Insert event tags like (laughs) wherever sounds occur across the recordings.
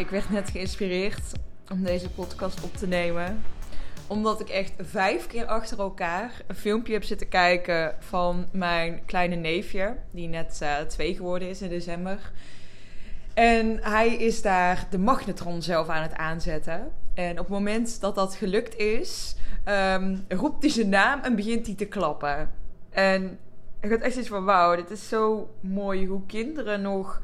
ik werd net geïnspireerd om deze podcast op te nemen. Omdat ik echt vijf keer achter elkaar een filmpje heb zitten kijken van mijn kleine neefje. Die net uh, twee geworden is in december. En hij is daar de magnetron zelf aan het aanzetten. En op het moment dat dat gelukt is, um, roept hij zijn naam en begint hij te klappen. En ik had echt iets van: wauw, dit is zo mooi hoe kinderen nog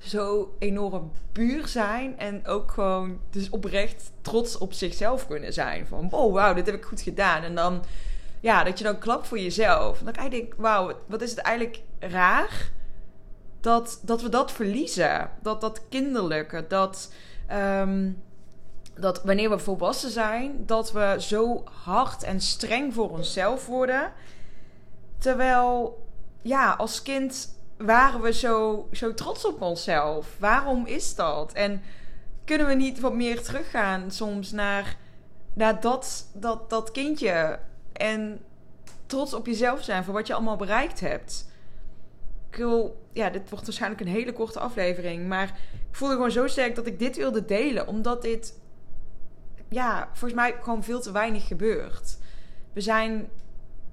zo enorm puur zijn. En ook gewoon dus oprecht trots op zichzelf kunnen zijn. Van, oh wauw, dit heb ik goed gedaan. En dan, ja, dat je dan klapt voor jezelf. En dan kan denken, wauw, wat is het eigenlijk raar dat, dat we dat verliezen. Dat dat kinderlijke, dat... Um, dat wanneer we volwassen zijn, dat we zo hard en streng voor onszelf worden. Terwijl, ja, als kind waren we zo, zo trots op onszelf? Waarom is dat? En kunnen we niet wat meer teruggaan soms naar, naar dat, dat, dat kindje en trots op jezelf zijn voor wat je allemaal bereikt hebt? Ik wil, ja, dit wordt waarschijnlijk een hele korte aflevering, maar ik voelde gewoon zo sterk dat ik dit wilde delen, omdat dit, ja, volgens mij gewoon veel te weinig gebeurt. We zijn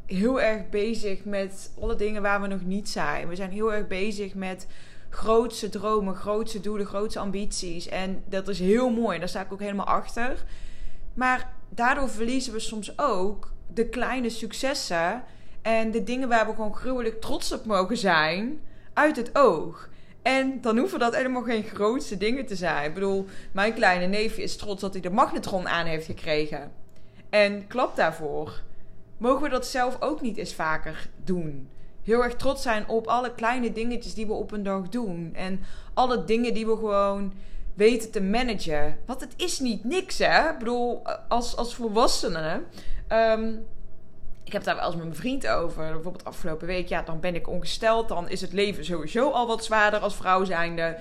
heel erg bezig met alle dingen waar we nog niet zijn. We zijn heel erg bezig met grootste dromen, grootste doelen, grootste ambities. En dat is heel mooi. Daar sta ik ook helemaal achter. Maar daardoor verliezen we soms ook de kleine successen en de dingen waar we gewoon gruwelijk trots op mogen zijn uit het oog. En dan hoeven dat helemaal geen grootste dingen te zijn. Ik bedoel, mijn kleine neefje is trots dat hij de magnetron aan heeft gekregen. En klap daarvoor mogen we dat zelf ook niet eens vaker doen? Heel erg trots zijn op alle kleine dingetjes die we op een dag doen. En alle dingen die we gewoon weten te managen. Want het is niet niks, hè? Ik bedoel, als, als volwassenen. Um, ik heb daar wel eens met mijn vriend over. Bijvoorbeeld afgelopen week. Ja, dan ben ik ongesteld. Dan is het leven sowieso al wat zwaarder als vrouw zijnde.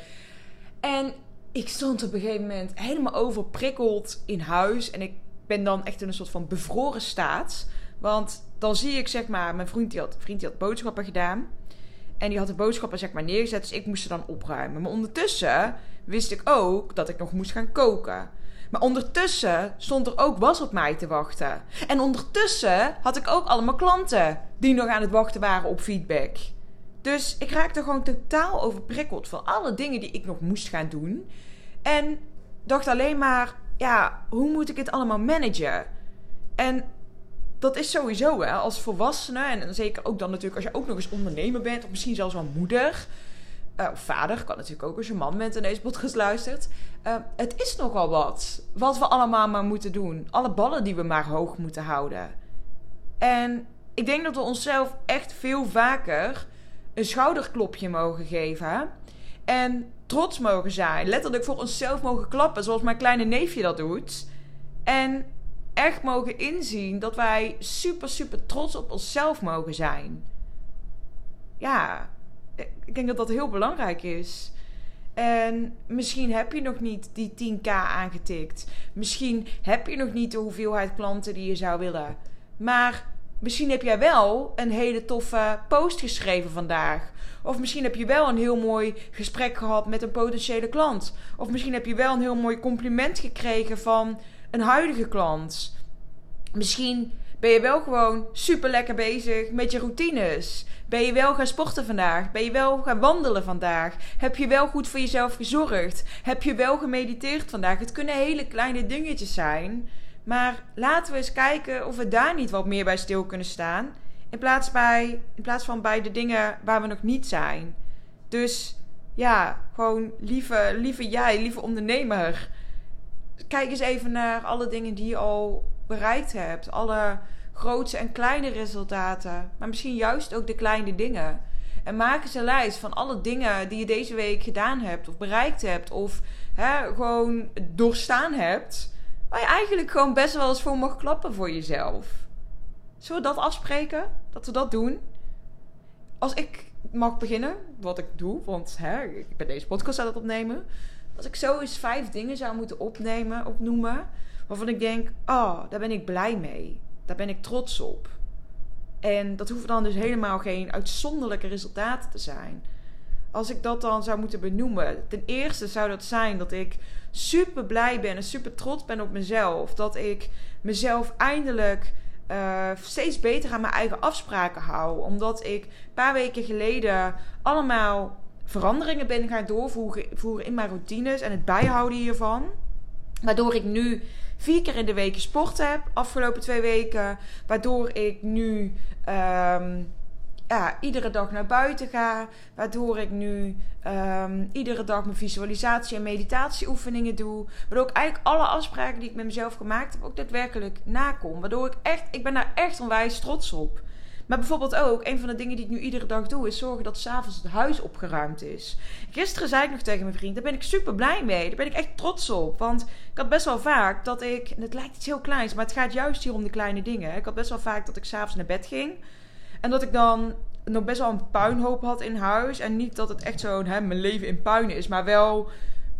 En ik stond op een gegeven moment helemaal overprikkeld in huis. En ik ben dan echt in een soort van bevroren staat. Want dan zie ik zeg maar, mijn vriend die had, vriend die had boodschappen gedaan. En die had de boodschappen zeg maar neergezet, dus ik moest ze dan opruimen. Maar ondertussen wist ik ook dat ik nog moest gaan koken. Maar ondertussen stond er ook was op mij te wachten. En ondertussen had ik ook allemaal klanten die nog aan het wachten waren op feedback. Dus ik raakte gewoon totaal overprikkeld van alle dingen die ik nog moest gaan doen. En dacht alleen maar, ja, hoe moet ik het allemaal managen? En dat is sowieso hè, als volwassene. En zeker ook dan natuurlijk als je ook nog eens ondernemer bent. Of misschien zelfs wel moeder. Uh, of vader, kan natuurlijk ook als je man bent en deze podcast luistert. Uh, het is nogal wat. Wat we allemaal maar moeten doen. Alle ballen die we maar hoog moeten houden. En ik denk dat we onszelf echt veel vaker een schouderklopje mogen geven. En trots mogen zijn. Letterlijk voor onszelf mogen klappen, zoals mijn kleine neefje dat doet. En echt mogen inzien dat wij super, super trots op onszelf mogen zijn. Ja, ik denk dat dat heel belangrijk is. En misschien heb je nog niet die 10k aangetikt. Misschien heb je nog niet de hoeveelheid klanten die je zou willen. Maar misschien heb jij wel een hele toffe post geschreven vandaag. Of misschien heb je wel een heel mooi gesprek gehad met een potentiële klant. Of misschien heb je wel een heel mooi compliment gekregen van een huidige klant. Misschien ben je wel gewoon super lekker bezig met je routines. Ben je wel gaan sporten vandaag? Ben je wel gaan wandelen vandaag? Heb je wel goed voor jezelf gezorgd? Heb je wel gemediteerd vandaag? Het kunnen hele kleine dingetjes zijn. Maar laten we eens kijken of we daar niet wat meer bij stil kunnen staan. In plaats, bij, in plaats van bij de dingen waar we nog niet zijn. Dus ja, gewoon lieve, lieve jij, lieve ondernemer kijk eens even naar alle dingen die je al bereikt hebt. Alle grootse en kleine resultaten. Maar misschien juist ook de kleine dingen. En maak eens een lijst van alle dingen die je deze week gedaan hebt. Of bereikt hebt. Of hè, gewoon doorstaan hebt. Waar je eigenlijk gewoon best wel eens voor mag klappen voor jezelf. Zullen we dat afspreken? Dat we dat doen? Als ik mag beginnen, wat ik doe, want hè, ik ben deze podcast aan het opnemen. Als ik zo eens vijf dingen zou moeten opnemen, opnoemen, waarvan ik denk, oh, daar ben ik blij mee. Daar ben ik trots op. En dat hoeven dan dus helemaal geen uitzonderlijke resultaten te zijn. als ik dat dan zou moeten benoemen. Ten eerste zou dat zijn dat ik super blij ben en super trots ben op mezelf. Dat ik mezelf eindelijk uh, steeds beter aan mijn eigen afspraken hou. Omdat ik een paar weken geleden allemaal veranderingen ben gaan doorvoeren in mijn routines en het bijhouden hiervan. Waardoor ik nu vier keer in de week sport heb, afgelopen twee weken. Waardoor ik nu um, ja, iedere dag naar buiten ga. Waardoor ik nu um, iedere dag mijn visualisatie- en meditatieoefeningen doe. Waardoor ik eigenlijk alle afspraken die ik met mezelf gemaakt heb ook daadwerkelijk nakom. Waardoor ik echt, ik ben daar echt onwijs trots op. Maar bijvoorbeeld ook, een van de dingen die ik nu iedere dag doe, is zorgen dat s'avonds het huis opgeruimd is. Gisteren zei ik nog tegen mijn vriend, daar ben ik super blij mee. Daar ben ik echt trots op. Want ik had best wel vaak dat ik, en het lijkt iets heel kleins, maar het gaat juist hier om de kleine dingen. Ik had best wel vaak dat ik s'avonds naar bed ging. En dat ik dan nog best wel een puinhoop had in huis. En niet dat het echt zo'n, mijn leven in puin is, maar wel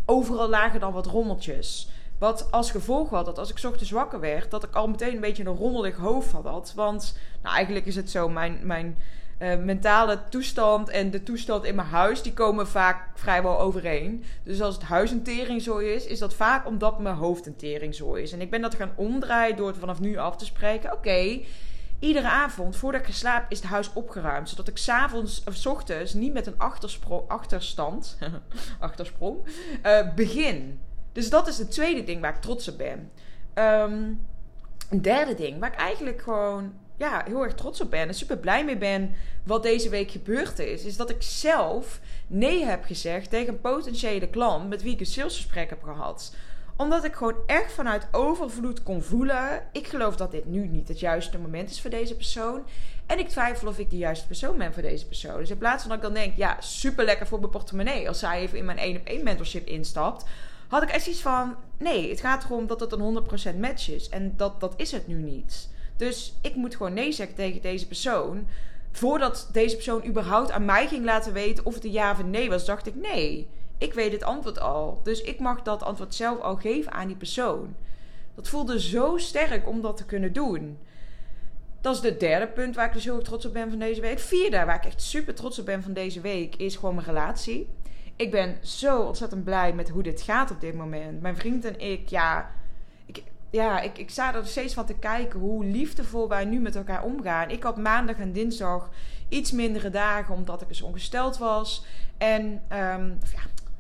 overal lagen dan wat rommeltjes. Wat als gevolg had dat als ik ochtends wakker werd, dat ik al meteen een beetje een rommelig hoofd had. Want nou, eigenlijk is het zo, mijn, mijn uh, mentale toestand en de toestand in mijn huis, die komen vaak vrijwel overeen. Dus als het huis een teringzooi is, is dat vaak omdat mijn hoofd een teringzooi is. En ik ben dat gaan omdraaien door het vanaf nu af te spreken. Oké, iedere avond voordat ik slaap is het huis opgeruimd. Zodat ik s'avonds of s ochtends niet met een achterstand, (laughs) achtersprong, uh, begin. Dus dat is het tweede ding waar ik trots op ben. Um, een derde ding waar ik eigenlijk gewoon ja, heel erg trots op ben en super blij mee ben wat deze week gebeurd is, is dat ik zelf nee heb gezegd tegen een potentiële klant met wie ik een salesgesprek heb gehad omdat ik gewoon echt vanuit overvloed kon voelen. Ik geloof dat dit nu niet het juiste moment is voor deze persoon. En ik twijfel of ik de juiste persoon ben voor deze persoon. Dus in plaats van dat ik dan denk, ja, super lekker voor mijn portemonnee. Als zij even in mijn één op één mentorship instapt had ik echt iets van: nee, het gaat erom dat het een 100% match is. En dat, dat is het nu niet. Dus ik moet gewoon nee zeggen tegen deze persoon. Voordat deze persoon überhaupt aan mij ging laten weten of het een ja of een nee was, dacht ik: nee, ik weet het antwoord al. Dus ik mag dat antwoord zelf al geven aan die persoon. Dat voelde zo sterk om dat te kunnen doen. Dat is het derde punt waar ik dus heel trots op ben van deze week. Vierde, waar ik echt super trots op ben van deze week, is gewoon mijn relatie ik ben zo ontzettend blij met hoe dit gaat op dit moment. Mijn vriend en ik, ja, ik, ja, ik, ik sta er steeds van te kijken hoe liefdevol wij nu met elkaar omgaan. Ik had maandag en dinsdag iets mindere dagen omdat ik dus ongesteld was. En um,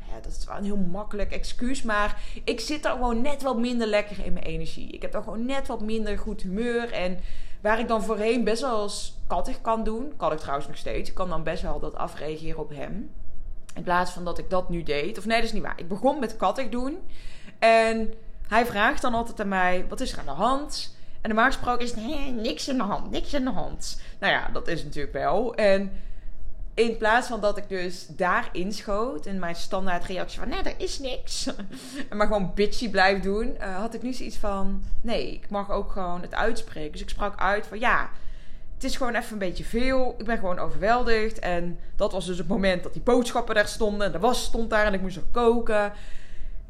ja, dat is wel een heel makkelijk excuus. Maar ik zit er gewoon net wat minder lekker in mijn energie. Ik heb dan gewoon net wat minder goed humeur. En waar ik dan voorheen best wel eens kattig kan doen. Kan ik trouwens nog steeds. Ik kan dan best wel dat afreageren op hem. In plaats van dat ik dat nu deed. Of nee, dat is niet waar. Ik begon met kattig doen. En hij vraagt dan altijd aan mij: wat is er aan de hand? En normaal gesproken is niks aan de hand, niks aan de hand. Nou ja, dat is natuurlijk wel. En in plaats van dat ik dus daar inschoot en mijn standaard reactie van nee, er is niks. (laughs) en maar gewoon bitchy blijf doen, uh, had ik nu zoiets van nee, ik mag ook gewoon het uitspreken. Dus ik sprak uit van ja, het is gewoon even een beetje veel. Ik ben gewoon overweldigd. En dat was dus het moment dat die boodschappen daar stonden. En de was stond daar en ik moest er koken.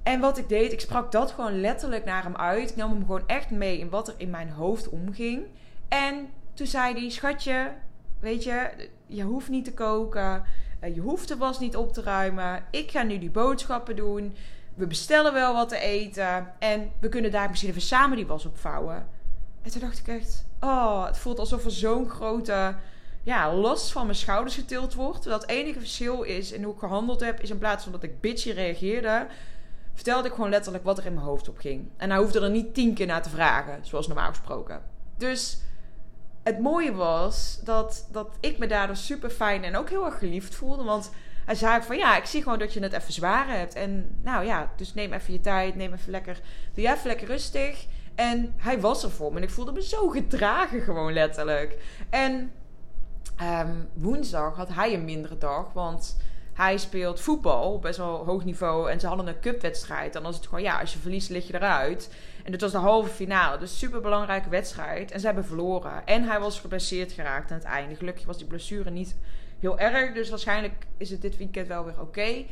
En wat ik deed, ik sprak dat gewoon letterlijk naar hem uit. Ik nam hem gewoon echt mee in wat er in mijn hoofd omging. En toen zei hij: Schatje, weet je, je hoeft niet te koken. Eh, je hoeft de was niet op te ruimen. Ik ga nu die boodschappen doen. We bestellen wel wat te eten. En we kunnen daar misschien even samen die was opvouwen. En toen dacht ik echt, oh, het voelt alsof er zo'n grote ja, last van mijn schouders getild wordt. Dat het enige verschil is in hoe ik gehandeld heb, is in plaats van dat ik bitchy reageerde, vertelde ik gewoon letterlijk wat er in mijn hoofd op ging. En hij hoefde er niet tien keer naar te vragen, zoals normaal gesproken. Dus het mooie was dat, dat ik me daardoor super fijn en ook heel erg geliefd voelde. Want hij zei van ja, ik zie gewoon dat je het even zwaar hebt. En nou ja, dus neem even je tijd, neem even lekker, doe jij even lekker rustig. En hij was er voor me. Ik voelde me zo gedragen, gewoon letterlijk. En um, woensdag had hij een mindere dag. Want hij speelt voetbal op best wel hoog niveau. En ze hadden een cupwedstrijd. En dan is het gewoon, ja, als je verliest, lig je eruit. En dit was de halve finale. Dus super belangrijke wedstrijd. En ze hebben verloren. En hij was geblesseerd geraakt aan het einde. Gelukkig was die blessure niet heel erg. Dus waarschijnlijk is het dit weekend wel weer oké.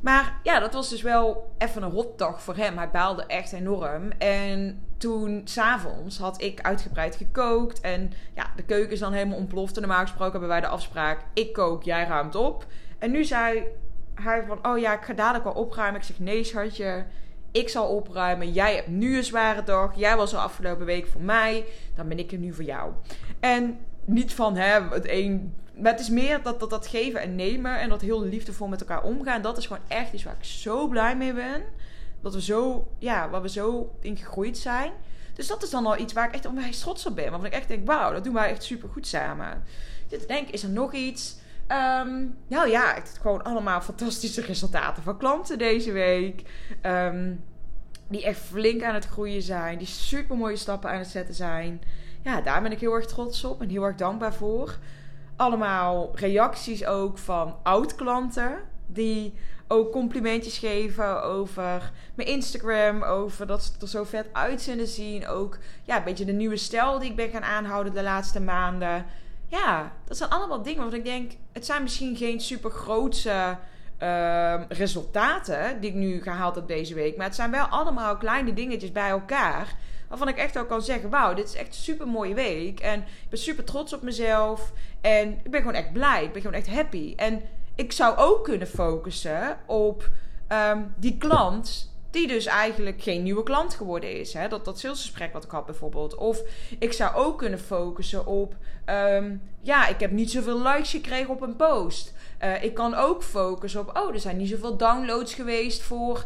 Maar ja, dat was dus wel even een hotdag voor hem. Hij baalde echt enorm. En toen, s'avonds, had ik uitgebreid gekookt. En ja, de keuken is dan helemaal ontploft. En normaal gesproken hebben wij de afspraak: ik kook, jij ruimt op. En nu zei hij van, oh ja, ik ga dadelijk wel opruimen. Ik zeg, nee schatje, ik zal opruimen. Jij hebt nu een zware dag. Jij was er afgelopen week voor mij. Dan ben ik er nu voor jou. En niet van, hè, het een... Maar het is meer dat, dat, dat geven en nemen en dat heel liefdevol met elkaar omgaan. Dat is gewoon echt iets waar ik zo blij mee ben. Dat we zo, ja, waar we zo in gegroeid zijn. Dus dat is dan al iets waar ik echt onwijs trots op ben. Waarvan ik echt denk, wauw, dat doen wij echt super goed samen. Ik denk, is er nog iets? Ehm, nou ja, het gewoon allemaal fantastische resultaten van klanten deze week. Ehm, die echt flink aan het groeien zijn. Die super mooie stappen aan het zetten zijn. Ja, daar ben ik heel erg trots op en heel erg dankbaar voor. Allemaal reacties ook van oud-klanten. Die ook complimentjes geven over mijn Instagram. Over dat ze er zo vet uitzenden zien. Ook ja, een beetje de nieuwe stijl die ik ben gaan aanhouden de laatste maanden ja, dat zijn allemaal dingen waarvan ik denk, het zijn misschien geen super grootse uh, resultaten die ik nu gehaald heb deze week. Maar het zijn wel allemaal kleine dingetjes bij elkaar. Waarvan ik echt ook kan zeggen: Wauw, dit is echt een super mooie week. En ik ben super trots op mezelf. En ik ben gewoon echt blij. Ik ben gewoon echt happy. En ik zou ook kunnen focussen op um, die klant die dus eigenlijk geen nieuwe klant geworden is. Hè? Dat, dat salesgesprek wat ik had bijvoorbeeld. Of ik zou ook kunnen focussen op... Um, ja, ik heb niet zoveel likes gekregen op een post. Uh, ik kan ook focussen op... Oh, er zijn niet zoveel downloads geweest voor,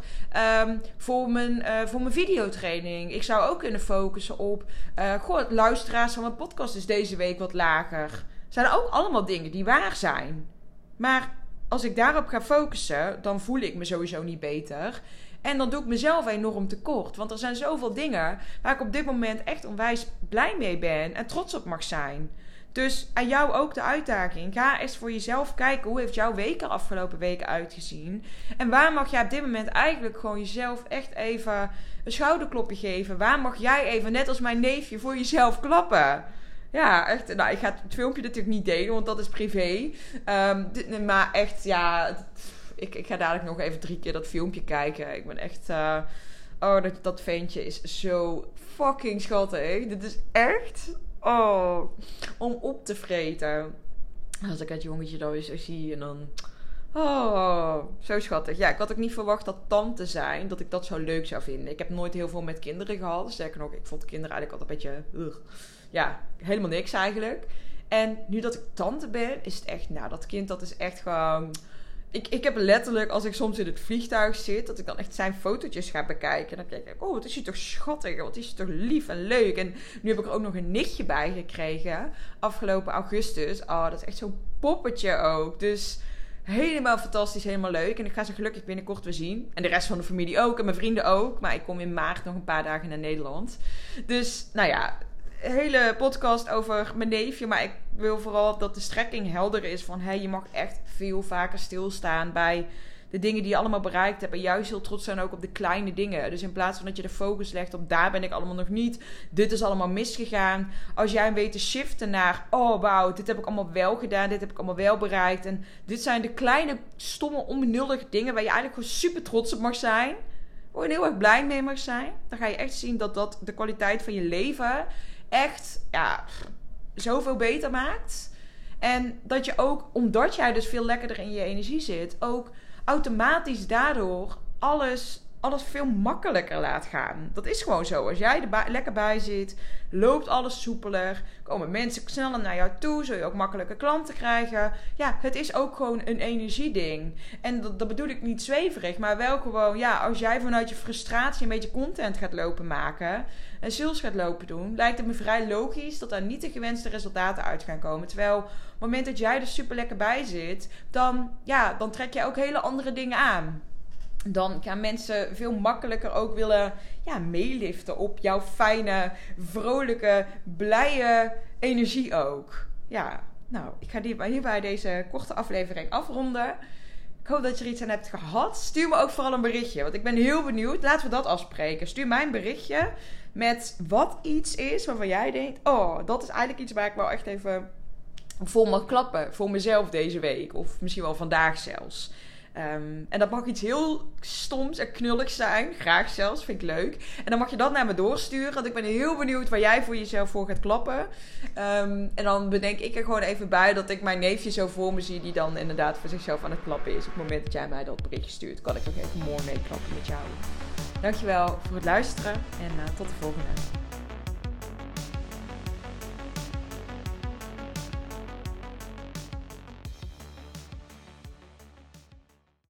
um, voor, mijn, uh, voor mijn videotraining. Ik zou ook kunnen focussen op... Uh, goh, luisteraars van mijn podcast is deze week wat lager. Zijn ook allemaal dingen die waar zijn. Maar als ik daarop ga focussen... dan voel ik me sowieso niet beter... En dan doe ik mezelf enorm tekort. Want er zijn zoveel dingen waar ik op dit moment echt onwijs blij mee ben en trots op mag zijn. Dus aan jou ook de uitdaging. Ga eens voor jezelf kijken hoe heeft jouw week er afgelopen weken uitgezien. En waar mag jij op dit moment eigenlijk gewoon jezelf echt even een schouderklopje geven. Waar mag jij even, net als mijn neefje, voor jezelf klappen. Ja, echt. Nou, ik ga het filmpje natuurlijk niet delen, want dat is privé. Um, maar echt, ja ik, ik ga dadelijk nog even drie keer dat filmpje kijken. Ik ben echt. Uh, oh, dat, dat ventje is zo fucking schattig. Dit is echt. Oh, om op te vreten. Als ik het jongetje dan zo zie en dan. Oh, zo schattig. Ja, ik had ook niet verwacht dat tante zijn, dat ik dat zo leuk zou vinden. Ik heb nooit heel veel met kinderen gehad. Sterker nog, ik vond kinderen eigenlijk altijd een beetje... Ja, helemaal niks eigenlijk. En nu dat ik tante ben, is het echt... Nou, dat kind dat is echt gewoon ik, ik heb letterlijk, als ik soms in het vliegtuig zit, dat ik dan echt zijn fotootjes ga bekijken. En dan kijk ik, oh, wat is hij toch schattig, wat is hij toch lief en leuk. En nu heb ik er ook nog een nichtje bij gekregen, afgelopen augustus. Oh, dat is echt zo'n poppetje ook. Dus helemaal fantastisch, helemaal leuk. En ik ga ze gelukkig binnenkort weer zien. En de rest van de familie ook, en mijn vrienden ook. Maar ik kom in maart nog een paar dagen naar Nederland. Dus, nou ja, hele podcast over mijn neefje. Maar ik wil vooral dat de strekking helder is van... Hey, je mag echt veel vaker stilstaan bij de dingen die je allemaal bereikt hebt. En juist heel trots zijn ook op de kleine dingen. Dus in plaats van dat je de focus legt op daar ben ik allemaal nog niet. Dit is allemaal misgegaan. Als jij weet te shiften naar... Oh wauw, dit heb ik allemaal wel gedaan. Dit heb ik allemaal wel bereikt. En dit zijn de kleine, stomme, onbenullige dingen... waar je eigenlijk gewoon super trots op mag zijn. Je heel erg blij mee mag zijn. Dan ga je echt zien dat dat de kwaliteit van je leven echt ja, zoveel beter maakt. En dat je ook, omdat jij dus veel lekkerder in je energie zit, ook automatisch daardoor alles alles veel makkelijker laat gaan. Dat is gewoon zo. Als jij er lekker bij zit, loopt alles soepeler, komen mensen sneller naar jou toe, zul je ook makkelijker klanten krijgen. Ja, het is ook gewoon een energieding. En dat, bedoel ik niet zweverig, maar wel gewoon, ja, als jij vanuit je frustratie een beetje content gaat lopen maken en sales gaat lopen doen, lijkt het me vrij logisch dat daar niet de gewenste resultaten uit gaan komen. Terwijl op het moment dat jij er super lekker bij zit, dan, ja, dan trek je ook hele andere dingen aan dan gaan mensen veel makkelijker ook willen ja, meeliften op jouw fijne, vrolijke, blije energie ook. Ja, nou, ik ga hierbij deze korte aflevering afronden. Ik hoop dat je er iets aan hebt gehad. Stuur me ook vooral een berichtje, want ik ben heel benieuwd. Laten we dat afspreken. Stuur mij een berichtje met wat iets is waarvan jij denkt: oh, dat is eigenlijk iets waar ik wel echt even vol mag klappen voor mezelf deze week. Of misschien wel vandaag zelfs. Ehm, en dat mag iets heel stoms en knulligs zijn. Graag zelfs, vind ik leuk. En dan mag je dat naar me doorsturen. Want ik ben heel benieuwd waar jij voor jezelf voor gaat klappen. Ehm, en dan bedenk ik er gewoon even bij dat ik mijn neefje zo voor me zie... die dan inderdaad voor zichzelf aan het klappen is. Op het moment dat jij mij dat berichtje stuurt... kan ik ook even mooi meeklappen met jou. Dankjewel voor het luisteren en uh, tot de volgende.